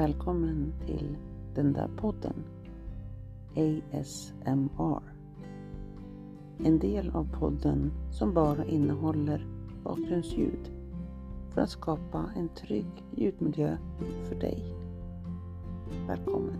Välkommen till den där podden ASMR. En del av podden som bara innehåller bakgrundsljud för att skapa en trygg ljudmiljö för dig. Välkommen!